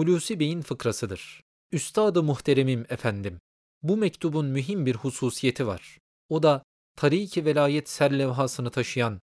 Hulusi Bey'in fıkrasıdır. Üstadı muhteremim efendim, bu mektubun mühim bir hususiyeti var. O da tariki velayet serlevhasını taşıyan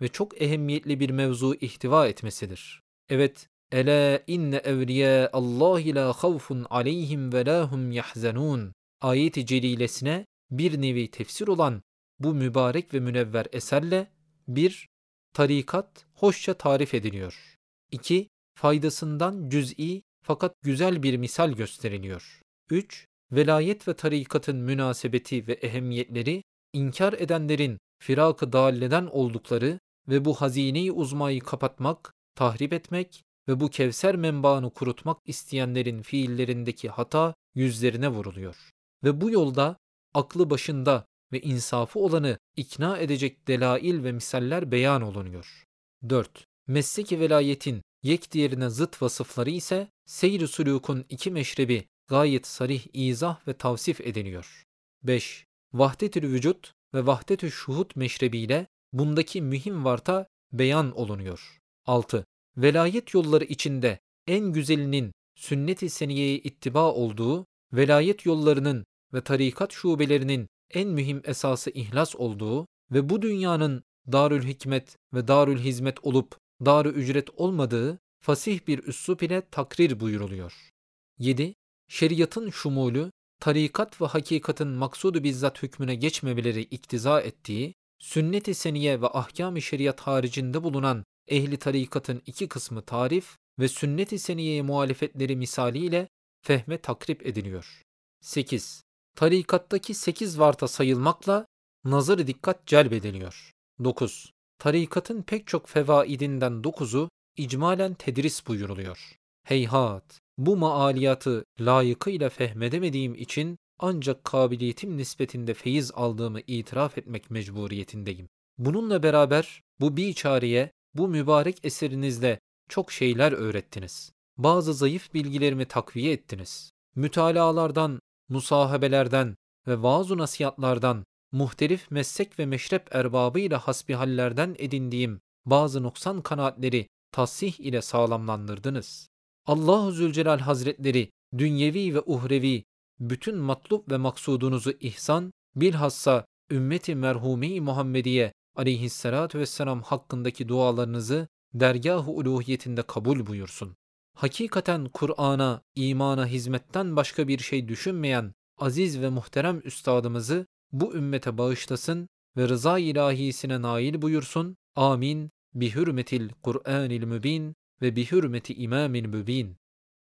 ve çok ehemmiyetli bir mevzu ihtiva etmesidir. Evet, Ela inne evliya Allah la havfun aleyhim ve lahum yahzanun ayeti celilesine bir nevi tefsir olan bu mübarek ve münevver eserle bir tarikat hoşça tarif ediliyor. 2. Faydasından cüz'i fakat güzel bir misal gösteriliyor. 3. Velayet ve tarikatın münasebeti ve ehemmiyetleri inkar edenlerin firak-ı dalleden oldukları ve bu hazineyi uzmayı kapatmak, tahrip etmek ve bu kevser menbaını kurutmak isteyenlerin fiillerindeki hata yüzlerine vuruluyor. Ve bu yolda aklı başında ve insafı olanı ikna edecek delail ve misaller beyan olunuyor. 4. Mesleki velayetin yek diğerine zıt vasıfları ise seyr-i iki meşrebi gayet sarih izah ve tavsif ediliyor. 5. Vahdetül vücut ve vahdetül şuhut meşrebiyle bundaki mühim varta beyan olunuyor. 6. Velayet yolları içinde en güzelinin sünnet-i seniyeye ittiba olduğu, velayet yollarının ve tarikat şubelerinin en mühim esası ihlas olduğu ve bu dünyanın darül hikmet ve darül hizmet olup darü ücret olmadığı fasih bir üslup ile takrir buyuruluyor. 7. Şeriatın şumulü, tarikat ve hakikatin maksudu bizzat hükmüne geçmemeleri iktiza ettiği, sünnet-i seniye ve ahkam-ı şeriat haricinde bulunan ehli tarikatın iki kısmı tarif ve sünnet-i seniyeye muhalefetleri misaliyle fehme takrip ediliyor. 8. Tarikattaki 8 varta sayılmakla nazarı dikkat celbediliyor. 9. Tarikatın pek çok fevaidinden 9'u icmalen tedris buyuruluyor. Heyhat, bu maaliyatı layıkıyla fehmedemediğim için ancak kabiliyetim nispetinde feyiz aldığımı itiraf etmek mecburiyetindeyim. Bununla beraber bu biçareye, bu mübarek eserinizle çok şeyler öğrettiniz. Bazı zayıf bilgilerimi takviye ettiniz. Mütalalardan, musahabelerden ve vaaz nasihatlardan, muhtelif meslek ve meşrep erbabıyla hasbihallerden edindiğim bazı noksan kanaatleri tasih ile sağlamlandırdınız. Allah-u Zülcelal Hazretleri dünyevi ve uhrevi bütün matlub ve maksudunuzu ihsan, bilhassa ümmeti merhumi Muhammediye aleyhissalatu vesselam hakkındaki dualarınızı dergah-ı uluhiyetinde kabul buyursun. Hakikaten Kur'an'a, imana hizmetten başka bir şey düşünmeyen aziz ve muhterem üstadımızı bu ümmete bağışlasın ve rıza ilahisine nail buyursun. Amin. Bi hürmetil Kur'anil mübin ve bi hürmeti imamil mübin.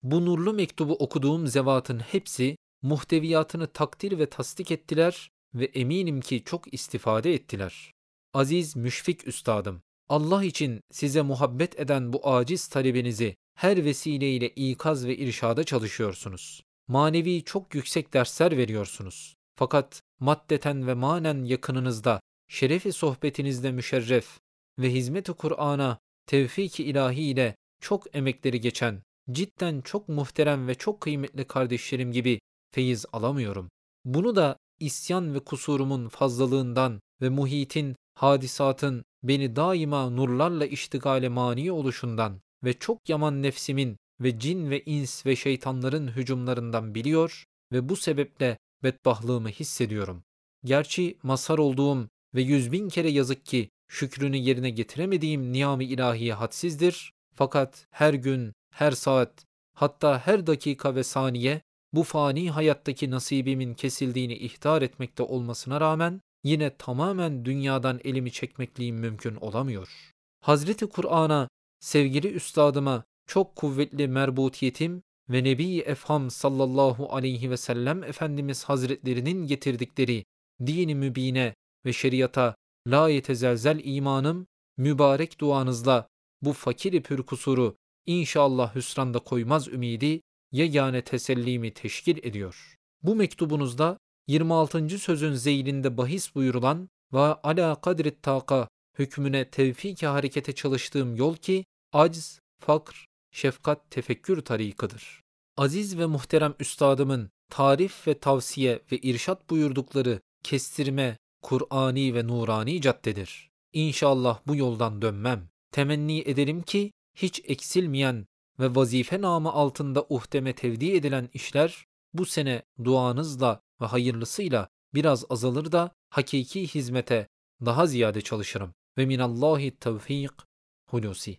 Bu nurlu mektubu okuduğum zevatın hepsi muhteviyatını takdir ve tasdik ettiler ve eminim ki çok istifade ettiler. Aziz müşfik üstadım, Allah için size muhabbet eden bu aciz talebinizi her vesileyle ikaz ve irşada çalışıyorsunuz. Manevi çok yüksek dersler veriyorsunuz. Fakat maddeten ve manen yakınınızda, şerefi sohbetinizde müşerref ve hizmet-i Kur'an'a tevfik-i ilahi ile çok emekleri geçen, cidden çok muhterem ve çok kıymetli kardeşlerim gibi feyiz alamıyorum. Bunu da isyan ve kusurumun fazlalığından ve muhitin, hadisatın beni daima nurlarla iştigale mani oluşundan ve çok yaman nefsimin ve cin ve ins ve şeytanların hücumlarından biliyor ve bu sebeple bedbahlığımı hissediyorum. Gerçi mazhar olduğum ve yüz bin kere yazık ki şükrünü yerine getiremediğim niyam-ı ilahiye hadsizdir. Fakat her gün, her saat, hatta her dakika ve saniye bu fani hayattaki nasibimin kesildiğini ihtar etmekte olmasına rağmen yine tamamen dünyadan elimi çekmekliğim mümkün olamıyor. Hazreti Kur'an'a, sevgili üstadıma çok kuvvetli merbutiyetim ve Nebi Efham sallallahu aleyhi ve sellem Efendimiz Hazretlerinin getirdikleri dini mübine ve şeriata la yetezelzel imanım mübarek duanızla bu fakiri pür kusuru inşallah hüsranda koymaz ümidi yegane tesellimi teşkil ediyor. Bu mektubunuzda 26. sözün zeylinde bahis buyurulan ve ala kadrit taka hükmüne tevfik harekete çalıştığım yol ki acz, fakr, şefkat, tefekkür tarikıdır. Aziz ve muhterem üstadımın tarif ve tavsiye ve irşat buyurdukları kestirme, Kur'ani ve nurani caddedir. İnşallah bu yoldan dönmem. Temenni ederim ki hiç eksilmeyen ve vazife namı altında uhdeme tevdi edilen işler bu sene duanızla ve hayırlısıyla biraz azalır da hakiki hizmete daha ziyade çalışırım. Ve minallahi tevfik hulusi.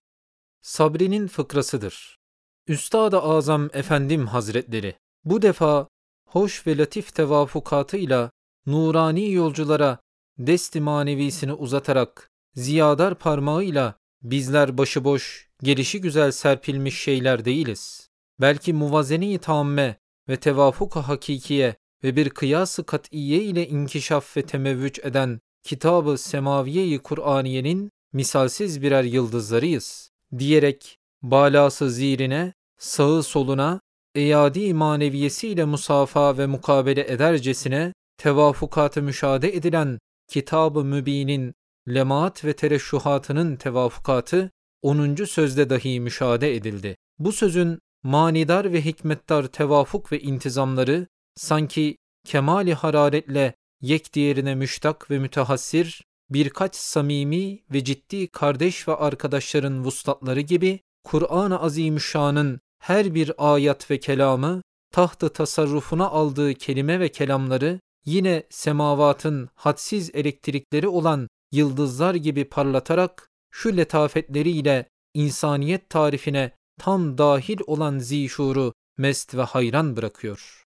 Sabri'nin fıkrasıdır. Üstad-ı Azam Efendim Hazretleri bu defa hoş ve latif tevafukatıyla nurani yolculara desti manevisini uzatarak ziyadar parmağıyla bizler başıboş, gelişi güzel serpilmiş şeyler değiliz. Belki muvazeni tamme ve tevafuk hakikiye ve bir kıyası kat'iye ile inkişaf ve temevvüç eden kitabı semaviye-i Kur'aniyenin misalsiz birer yıldızlarıyız diyerek balası zirine, sağı soluna, eyadi maneviyesiyle musafa ve mukabele edercesine tevafukatı müşahede edilen Kitab-ı Mübin'in lemaat ve tereşşuhatının tevafukatı 10. sözde dahi müşahede edildi. Bu sözün manidar ve hikmetdar tevafuk ve intizamları sanki kemali hararetle yek diğerine müştak ve mütehassir birkaç samimi ve ciddi kardeş ve arkadaşların vuslatları gibi Kur'an-ı Azimüşşan'ın her bir ayet ve kelamı tahtı tasarrufuna aldığı kelime ve kelamları yine semavatın hadsiz elektrikleri olan yıldızlar gibi parlatarak şu letafetleriyle insaniyet tarifine tam dahil olan zişuru mest ve hayran bırakıyor.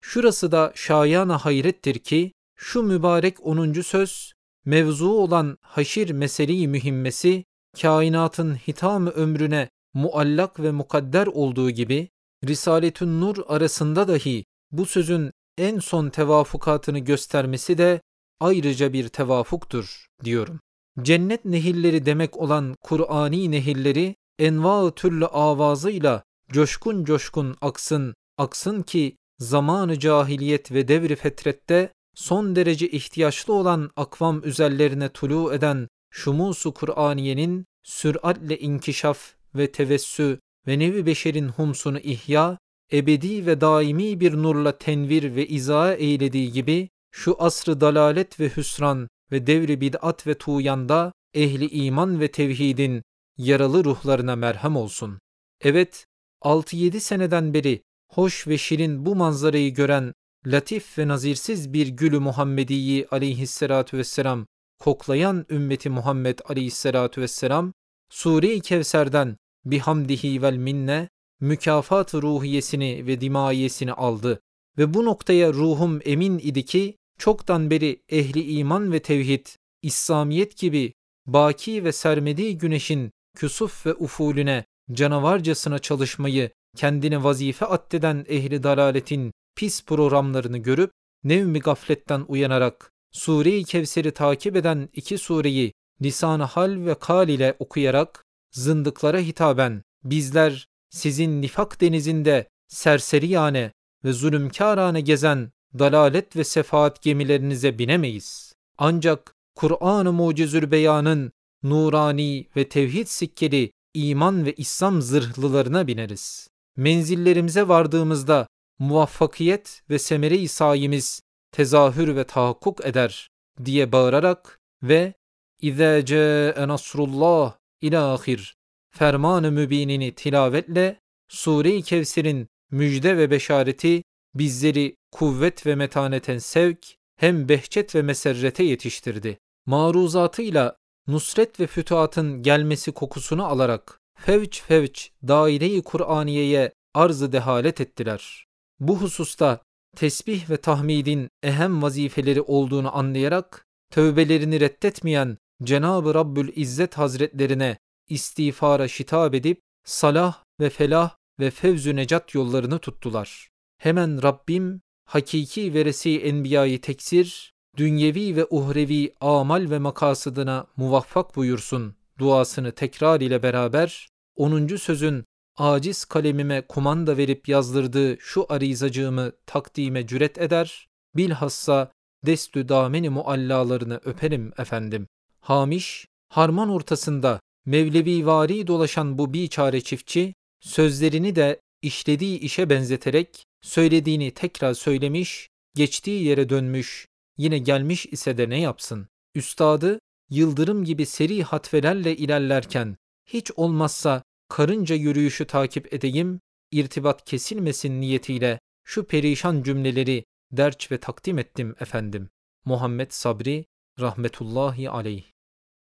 Şurası da şayana hayrettir ki şu mübarek 10. söz mevzu olan haşir meseleyi mühimmesi kainatın hitam ömrüne muallak ve mukadder olduğu gibi Risaletün Nur arasında dahi bu sözün en son tevafukatını göstermesi de ayrıca bir tevafuktur diyorum. Cennet nehirleri demek olan Kur'ani nehirleri enva türlü avazıyla coşkun coşkun aksın, aksın ki zamanı cahiliyet ve devri fetrette son derece ihtiyaçlı olan akvam üzerlerine tulu eden şumusu Kur'aniyenin süratle inkişaf ve tevessü ve nevi beşerin humsunu ihya, ebedi ve daimi bir nurla tenvir ve izah eylediği gibi şu asrı dalalet ve hüsran ve devri bid'at ve tuğyanda ehli iman ve tevhidin yaralı ruhlarına merhem olsun. Evet, 6-7 seneden beri hoş ve şirin bu manzarayı gören latif ve nazirsiz bir gülü Muhammediyi aleyhissalatu vesselam koklayan ümmeti Muhammed aleyhissalatu vesselam Sure-i Kevser'den bihamdihi vel minne mükafat ruhiyesini ve dimayesini aldı. Ve bu noktaya ruhum emin idi ki çoktan beri ehli iman ve tevhid, İslamiyet gibi baki ve sermedi güneşin küsuf ve ufulüne canavarcasına çalışmayı kendine vazife addeden ehli dalaletin pis programlarını görüp nevmi gafletten uyanarak Sure-i Kevser'i takip eden iki sureyi lisan hal ve kal ile okuyarak zındıklara hitaben bizler sizin nifak denizinde serseri yane ve zulümkârane gezen dalalet ve sefaat gemilerinize binemeyiz. Ancak Kur'an-ı Mucizül Beyan'ın nurani ve tevhid sikkeli iman ve İslam zırhlılarına bineriz. Menzillerimize vardığımızda muvaffakiyet ve semere-i sayimiz tezahür ve tahakkuk eder diye bağırarak ve İzâ câe nasrullah ila ahir ferman-ı mübinini tilavetle Sure-i Kevser'in müjde ve beşareti bizleri kuvvet ve metaneten sevk hem behçet ve meserrete yetiştirdi. Maruzatıyla nusret ve fütuhatın gelmesi kokusunu alarak fevç fevç daire-i Kur'aniye'ye arzı dehalet ettiler. Bu hususta tesbih ve tahmidin ehem vazifeleri olduğunu anlayarak tövbelerini reddetmeyen Cenab-ı Rabbül İzzet Hazretlerine istiğfara şitab edip salah ve felah ve fevzü necat yollarını tuttular. Hemen Rabbim hakiki veresi enbiyayı teksir, dünyevi ve uhrevi amal ve makasıdına muvaffak buyursun duasını tekrar ile beraber 10. sözün aciz kalemime kumanda verip yazdırdığı şu arizacığımı takdime cüret eder, bilhassa destü dameni muallalarını öperim efendim. Hamiş, harman ortasında Mevlevi vari dolaşan bu biçare çiftçi, sözlerini de işlediği işe benzeterek söylediğini tekrar söylemiş, geçtiği yere dönmüş, yine gelmiş ise de ne yapsın? Üstadı, yıldırım gibi seri hatvelerle ilerlerken, hiç olmazsa karınca yürüyüşü takip edeyim, irtibat kesilmesin niyetiyle şu perişan cümleleri derç ve takdim ettim efendim. Muhammed Sabri rahmetullahi aleyh.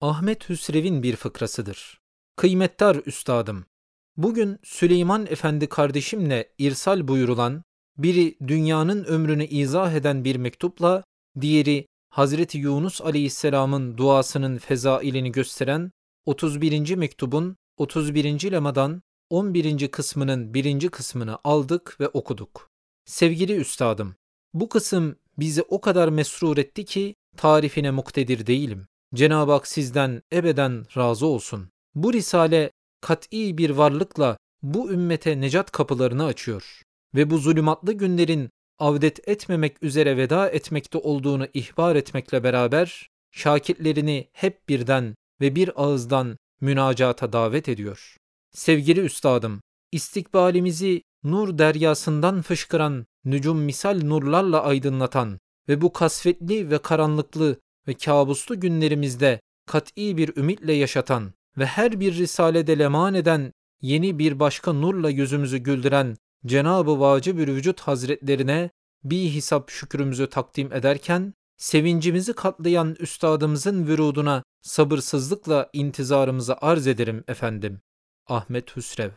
Ahmet Hüsrev'in bir fıkrasıdır. Kıymettar üstadım, bugün Süleyman Efendi kardeşimle irsal buyurulan, biri dünyanın ömrünü izah eden bir mektupla, diğeri Hazreti Yunus Aleyhisselam'ın duasının fezailini gösteren 31. mektubun 31. lemadan 11. kısmının birinci kısmını aldık ve okuduk. Sevgili üstadım, bu kısım bizi o kadar mesrur etti ki tarifine muktedir değilim. Cenab-ı Hak sizden ebeden razı olsun. Bu risale kat'i bir varlıkla bu ümmete necat kapılarını açıyor ve bu zulümatlı günlerin avdet etmemek üzere veda etmekte olduğunu ihbar etmekle beraber şakitlerini hep birden ve bir ağızdan münacata davet ediyor. Sevgili üstadım, istikbalimizi nur deryasından fışkıran, nücum misal nurlarla aydınlatan ve bu kasvetli ve karanlıklı ve kabuslu günlerimizde kat'i bir ümitle yaşatan ve her bir risalede leman eden yeni bir başka nurla yüzümüzü güldüren Cenab-ı Vacib-ül Vücut Hazretlerine bir hesap şükrümüzü takdim ederken, sevincimizi katlayan üstadımızın vüruduna sabırsızlıkla intizarımızı arz ederim efendim. Ahmet Hüsrev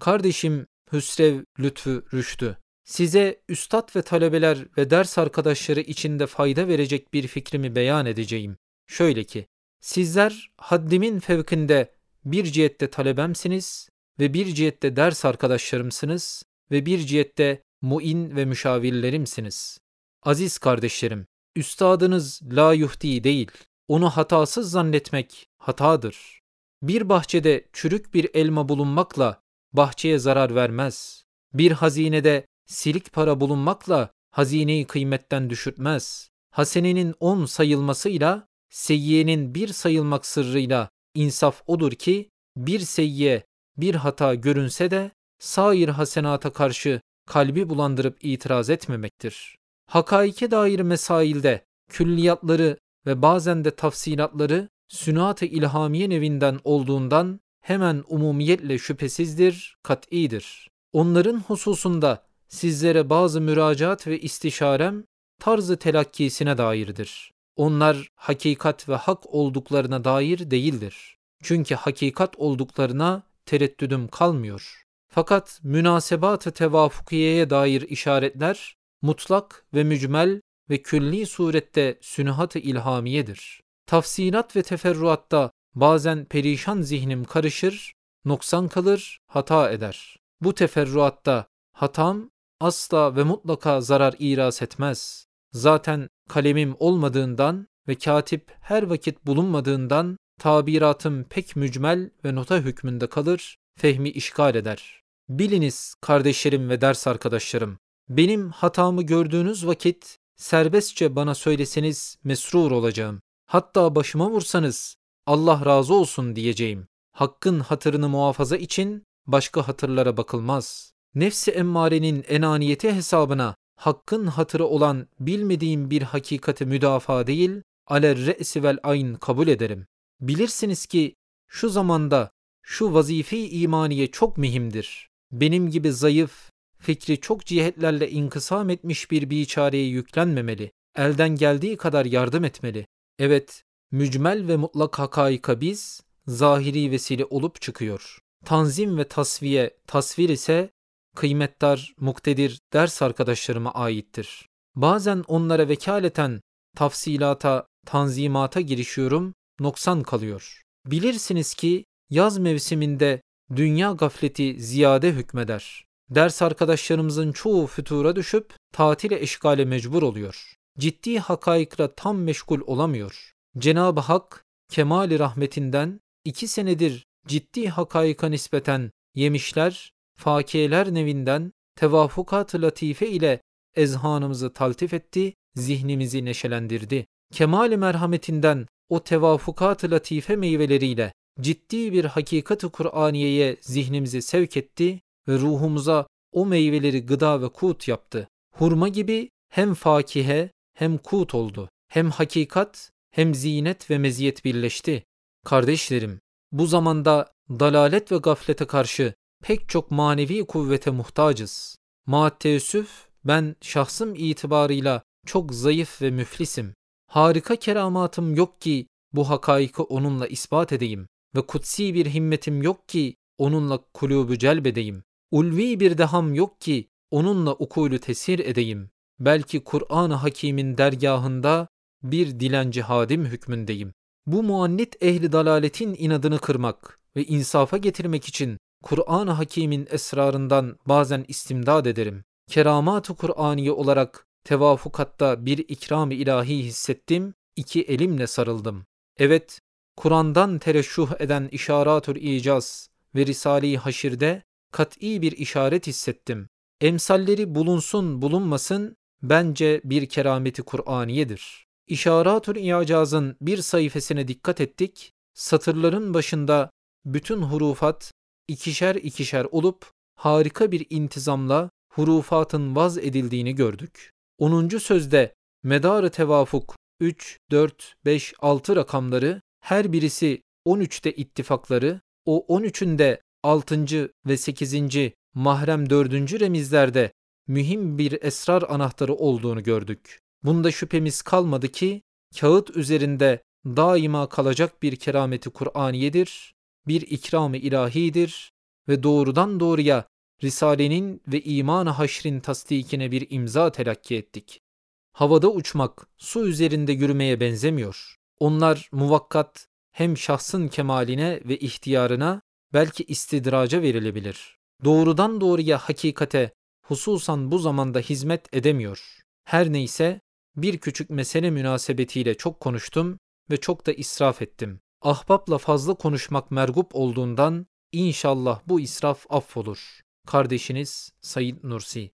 Kardeşim Hüsrev Lütfü Rüştü, size üstad ve talebeler ve ders arkadaşları içinde fayda verecek bir fikrimi beyan edeceğim. Şöyle ki, sizler haddimin fevkinde bir cihette talebemsiniz ve bir cihette ders arkadaşlarımsınız ve bir cihette muin ve müşavirlerimsiniz. Aziz kardeşlerim, üstadınız la yuhdi değil, onu hatasız zannetmek hatadır. Bir bahçede çürük bir elma bulunmakla bahçeye zarar vermez. Bir hazinede silik para bulunmakla hazineyi kıymetten düşürtmez. Hasenenin on sayılmasıyla, seyyiyenin bir sayılmak sırrıyla insaf odur ki, bir seyyiye bir hata görünse de sair hasenata karşı kalbi bulandırıp itiraz etmemektir. Hakaike dair mesailde külliyatları ve bazen de tafsilatları sünat-ı ilhamiye nevinden olduğundan hemen umumiyetle şüphesizdir, kat'idir. Onların hususunda sizlere bazı müracaat ve istişarem tarzı telakkisine dairdir. Onlar hakikat ve hak olduklarına dair değildir. Çünkü hakikat olduklarına tereddüdüm kalmıyor. Fakat münasebat-ı tevafukiyeye dair işaretler mutlak ve mücmel ve külli surette sünuhat-ı ilhamiyedir. Tafsilat ve teferruatta bazen perişan zihnim karışır, noksan kalır, hata eder. Bu teferruatta hatam asla ve mutlaka zarar iras etmez. Zaten kalemim olmadığından ve katip her vakit bulunmadığından tabiratım pek mücmel ve nota hükmünde kalır, fehmi işgal eder. Biliniz kardeşlerim ve ders arkadaşlarım, benim hatamı gördüğünüz vakit serbestçe bana söyleseniz mesrur olacağım. Hatta başıma vursanız Allah razı olsun diyeceğim. Hakkın hatırını muhafaza için başka hatırlara bakılmaz. Nefsi emmarenin enaniyeti hesabına hakkın hatırı olan bilmediğim bir hakikati müdafaa değil, aler re'si vel ayn kabul ederim. Bilirsiniz ki şu zamanda şu vazife-i imaniye çok mühimdir. Benim gibi zayıf, fikri çok cihetlerle inkısam etmiş bir biçareye yüklenmemeli. Elden geldiği kadar yardım etmeli. Evet, mücmel ve mutlak hakaika biz, zahiri vesile olup çıkıyor. Tanzim ve tasviye, tasvir ise kıymetdar, muktedir ders arkadaşlarıma aittir. Bazen onlara vekaleten tafsilata, tanzimata girişiyorum, noksan kalıyor. Bilirsiniz ki yaz mevsiminde dünya gafleti ziyade hükmeder. Ders arkadaşlarımızın çoğu fütura düşüp tatile eşgale mecbur oluyor. Ciddi hakaikla tam meşgul olamıyor. Cenab-ı Hak kemali rahmetinden iki senedir ciddi hakaika nispeten yemişler, fakiyeler nevinden tevafukat-ı latife ile ezhanımızı taltif etti, zihnimizi neşelendirdi. Kemali merhametinden o tevafukat-ı latife meyveleriyle ciddi bir hakikati Kur'aniye'ye zihnimizi sevk etti ve ruhumuza o meyveleri gıda ve kut yaptı. Hurma gibi hem fakihe hem kut oldu. Hem hakikat hem zinet ve meziyet birleşti. Kardeşlerim, Bu zamanda dalalet ve gaflete karşı pek çok manevi kuvvete muhtacız. Maatteessüf ben şahsım itibarıyla çok zayıf ve müflisim. Harika keramatım yok ki bu hakaiki onunla ispat edeyim ve kutsi bir himmetim yok ki onunla kulubu celbedeyim. Ulvi bir deham yok ki onunla ukulü tesir edeyim. Belki Kur'an-ı Hakîm'in dergahında bir dilenci hadim hükmündeyim. Bu muannit ehli dalaletin inadını kırmak ve insafa getirmek için Kur'an-ı Hakîm'in esrarından bazen istimdad ederim. Keramat-ı Kur'aniye olarak tevafukatta bir ikram-ı ilahi hissettim, iki elimle sarıldım. Evet, Kur'an'dan tereşşuh eden işaratül icaz ve Risale-i Haşir'de kat'i bir işaret hissettim. Emsalleri bulunsun bulunmasın bence bir kerameti Kur'aniyedir. İşaratül İcaz'ın bir sayfasına dikkat ettik. Satırların başında bütün hurufat ikişer ikişer olup harika bir intizamla hurufatın vaz edildiğini gördük. 10. sözde medarı tevafuk 3, 4, 5, 6 rakamları her birisi 13'te ittifakları, o 13'ün de 6. ve 8. mahrem 4. remizlerde mühim bir esrar anahtarı olduğunu gördük. Bunda şüphemiz kalmadı ki kağıt üzerinde daima kalacak bir kerameti Kur'aniyedir, bir ikram-ı ilahidir ve doğrudan doğruya Risale'nin ve iman-ı haşrin tasdikine bir imza telakki ettik. Havada uçmak, su üzerinde yürümeye benzemiyor. Onlar muvakkat hem şahsın kemaline ve ihtiyarına belki istidraca verilebilir. Doğrudan doğruya hakikate, hususan bu zamanda hizmet edemiyor. Her neyse bir küçük mesele münasebetiyle çok konuştum ve çok da israf ettim. Ahbapla fazla konuşmak mergup olduğundan inşallah bu israf affolur. Kardeşiniz Sayın Nursi